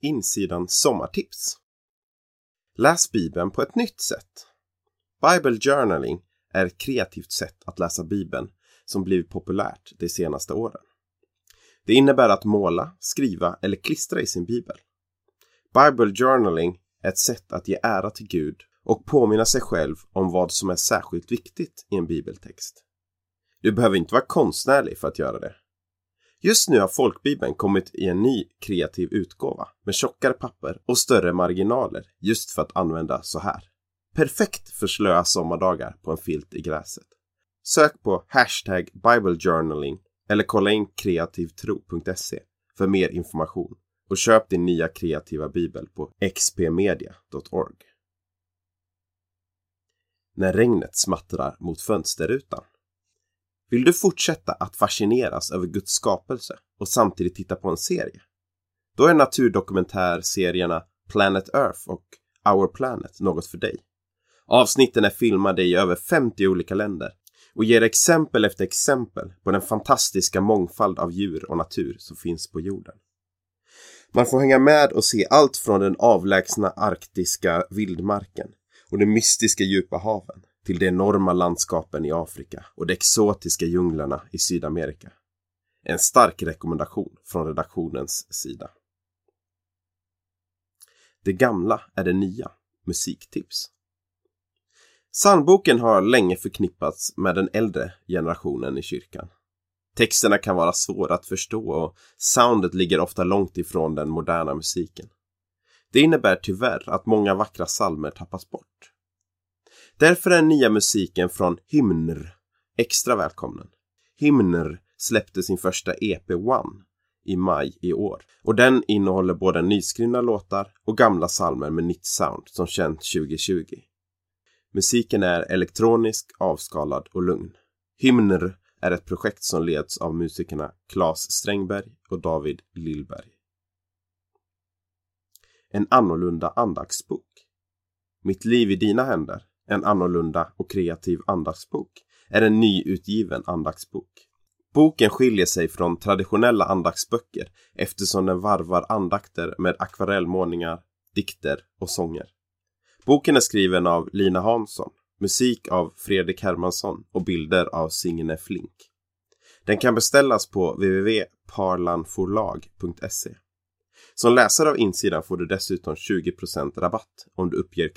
insidan sommartips. Läs Bibeln på ett nytt sätt. Bible Journaling är ett kreativt sätt att läsa Bibeln som blivit populärt de senaste åren. Det innebär att måla, skriva eller klistra i sin bibel. Bible Journaling är ett sätt att ge ära till Gud och påminna sig själv om vad som är särskilt viktigt i en bibeltext. Du behöver inte vara konstnärlig för att göra det. Just nu har folkbibeln kommit i en ny kreativ utgåva med tjockare papper och större marginaler just för att använda så här. Perfekt för slöa sommardagar på en filt i gräset. Sök på hashtag biblejournaling eller kolla in kreativtro.se för mer information och köp din nya kreativa bibel på xpmedia.org. När regnet smattrar mot fönsterrutan. Vill du fortsätta att fascineras över Guds skapelse och samtidigt titta på en serie? Då är naturdokumentärserierna Planet Earth och Our Planet något för dig. Avsnitten är filmade i över 50 olika länder och ger exempel efter exempel på den fantastiska mångfald av djur och natur som finns på jorden. Man får hänga med och se allt från den avlägsna arktiska vildmarken och de mystiska djupa haven till de enorma landskapen i Afrika och de exotiska djunglerna i Sydamerika. En stark rekommendation från redaktionens sida. Det gamla är det nya. Musiktips. Psalmboken har länge förknippats med den äldre generationen i kyrkan. Texterna kan vara svåra att förstå och soundet ligger ofta långt ifrån den moderna musiken. Det innebär tyvärr att många vackra psalmer tappas bort. Därför är den nya musiken från Hymner extra välkommen. Hymner släppte sin första EP One i maj i år och den innehåller både nyskrivna låtar och gamla psalmer med nytt sound som känt 2020. Musiken är elektronisk, avskalad och lugn. Hymner är ett projekt som leds av musikerna Claes Strängberg och David Lillberg. En annorlunda andaktsbok. Mitt liv i dina händer, en annorlunda och kreativ andaktsbok, är en nyutgiven andaktsbok. Boken skiljer sig från traditionella andaktsböcker eftersom den varvar andakter med akvarellmålningar, dikter och sånger. Boken är skriven av Lina Hansson, musik av Fredrik Hermansson och bilder av Signe Flink. Den kan beställas på www.parlanforlag.se. Som läsare av insidan får du dessutom 20% rabatt om du uppger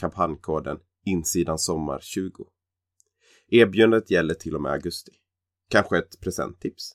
Insidan Sommar 20. Erbjudandet gäller till och med augusti. Kanske ett presenttips?